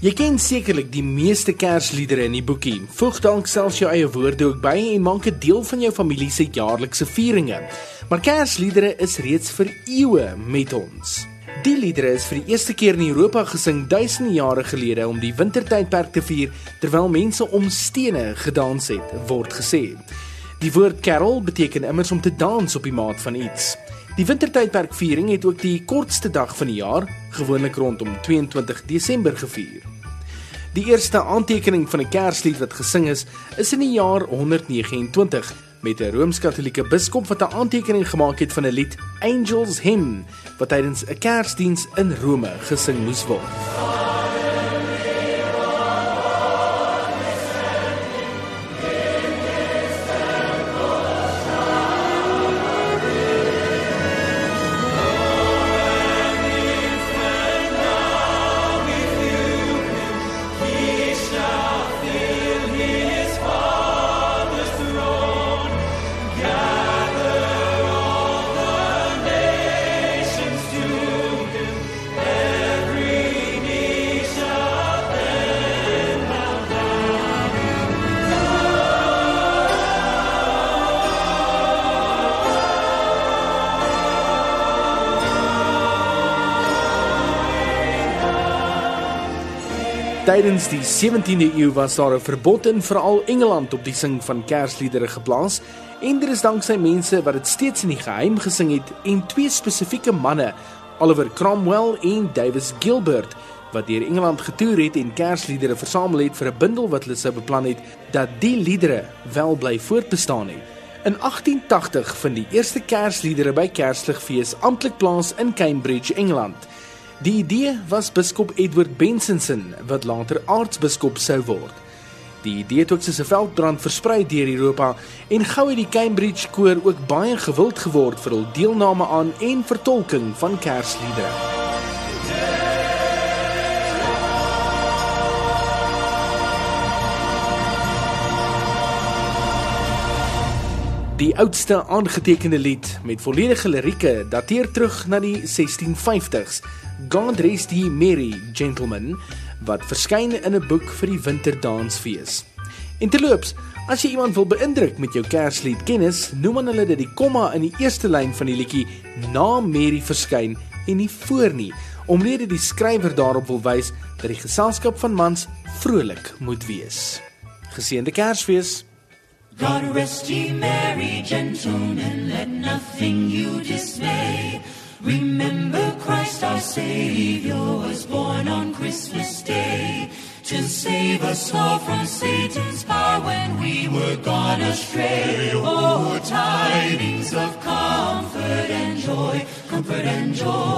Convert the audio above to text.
Jy ken sekerlik die meeste Kersliedere in die boekie. Voeg dalk selfs jou eie woorde ook by en maak dit deel van jou familie se jaarlikse vieringe. Maar Kersliedere is reeds vir eeue met ons. Die liedere is vir die eerste keer in Europa gesing duisende jare gelede om die wintertydperk te vier terwyl mense om stene gedans het, word gesê. Die woord carol beteken immers om te dans op die maat van iets. Die wintertydperkviering het ook die kortste dag van die jaar, gewoonlik rondom 22 Desember gevier. Die eerste aantekening van 'n Kerslied wat gesing is, is in die jaar 129 met 'n Rooms-Katolieke biskop wat 'n aantekening gemaak het van 'n lied Angels Hymn wat tydens 'n Kersdiens in Rome gesing moes word. Tydens die 17de eeu was daar 'n verbod in veral Engeland op die sing van Kersliedere geplaas en dit is danksy mense wat dit steeds in die geheim gesing het en twee spesifieke manne, Oliver Cromwell en Davis Gilbert, wat deur Engeland getoer het en Kersliedere versamel het vir 'n bundel wat hulle sou beplan het dat die liedere wel bly voortbestaan het. In 1880 vind die eerste Kersliedere by Kersligfees amptelik plaas in Cambridge, Engeland. Die idee was biskop Edward Bensenson wat later aartsbiskop sou word. Die idee het ook soos 'n veldbrand versprei deur Europa en gou het die Cambridge koor ook baie gewild geword vir hul deelname aan en vertolking van Kersliedere. Die oudste aangetekende lied met volledige lirieke dateer terug na die 1650s God Rest Ye Merry Gentlemen wat verskyn in 'n boek vir die winterdansfees. En terloops, as jy iemand wil beïndruk met jou Kerslied kennis, noem aan hulle dat die komma in die eerste lyn van die liedjie na Mary verskyn en nie voor nie, omrede die skrywer daarop wil wys dat die geselskap van mans vrolik moet wees. Geseënde Kersfees. God rest ye merry gentlemen, let nothing you dismay. Remember Christ our Savior was born on Christmas Day to save us all from Satan's power when we were gone astray. Oh, tidings of comfort and joy, comfort and joy.